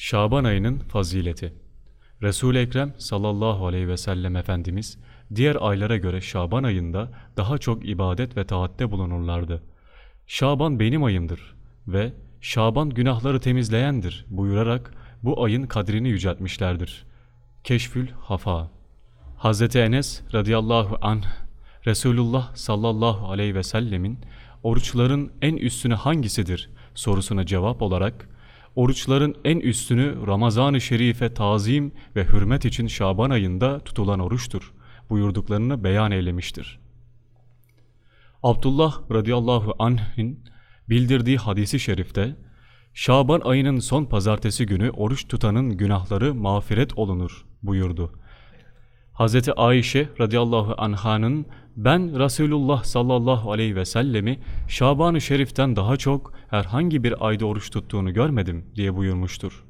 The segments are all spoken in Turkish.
Şaban ayının fazileti. Resul-i Ekrem sallallahu aleyhi ve sellem Efendimiz diğer aylara göre Şaban ayında daha çok ibadet ve taatte bulunurlardı. Şaban benim ayımdır ve Şaban günahları temizleyendir buyurarak bu ayın kadrini yüceltmişlerdir. Keşfül Hafa Hazreti Enes radıyallahu anh Resulullah sallallahu aleyhi ve sellemin oruçların en üstünü hangisidir sorusuna cevap olarak oruçların en üstünü Ramazan-ı Şerif'e tazim ve hürmet için Şaban ayında tutulan oruçtur buyurduklarını beyan eylemiştir. Abdullah radıyallahu anh'in bildirdiği hadisi şerifte Şaban ayının son pazartesi günü oruç tutanın günahları mağfiret olunur buyurdu. Hz. Ayşe radıyallahu anhanın ben Resulullah sallallahu aleyhi ve sellemi Şaban-ı Şerif'ten daha çok herhangi bir ayda oruç tuttuğunu görmedim diye buyurmuştur.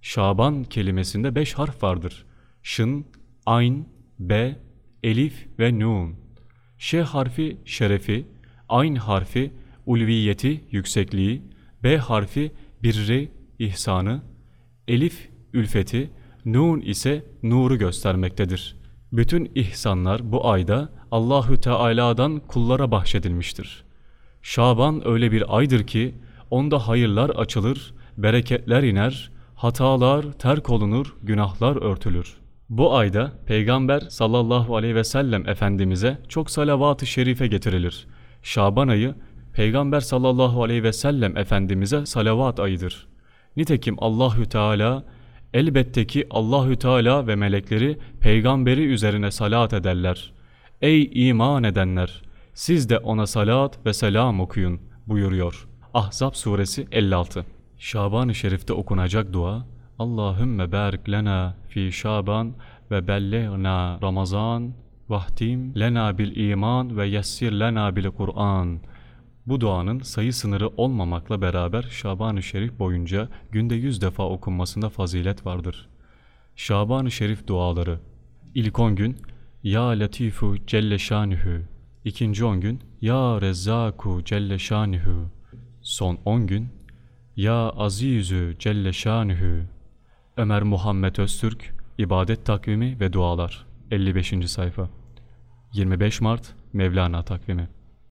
Şaban kelimesinde beş harf vardır. Şın, ayn, be, elif ve nun. Ş harfi şerefi, ayn harfi ulviyeti, yüksekliği, b harfi birri, ihsanı, elif ülfeti, nun ise nuru göstermektedir. Bütün ihsanlar bu ayda Allahü Teala'dan kullara bahşedilmiştir. Şaban öyle bir aydır ki onda hayırlar açılır, bereketler iner, hatalar terk olunur, günahlar örtülür. Bu ayda Peygamber sallallahu aleyhi ve sellem Efendimiz'e çok salavat-ı şerife getirilir. Şaban ayı Peygamber sallallahu aleyhi ve sellem Efendimiz'e salavat ayıdır. Nitekim Allahü Teala elbette ki Allahü Teala ve melekleri peygamberi üzerine salat ederler. Ey iman edenler! Siz de ona salat ve selam okuyun buyuruyor. Ahzab suresi 56 Şaban-ı Şerif'te okunacak dua Allahümme barik lena fi Şaban ve belleğna Ramazan vahtim lena bil iman ve yessir lena bil Kur'an. Bu duanın sayı sınırı olmamakla beraber Şaban-ı Şerif boyunca günde yüz defa okunmasında fazilet vardır. Şaban-ı Şerif duaları. İlk on gün Ya Latifu Celle Şanuhu İkinci on gün Ya Rezzaku Celle Şanuhu Son on gün Ya Azizü Celle Şanuhu Ömer Muhammed Öztürk İbadet Takvimi ve Dualar. 55. sayfa. 25 Mart Mevlana Takvimi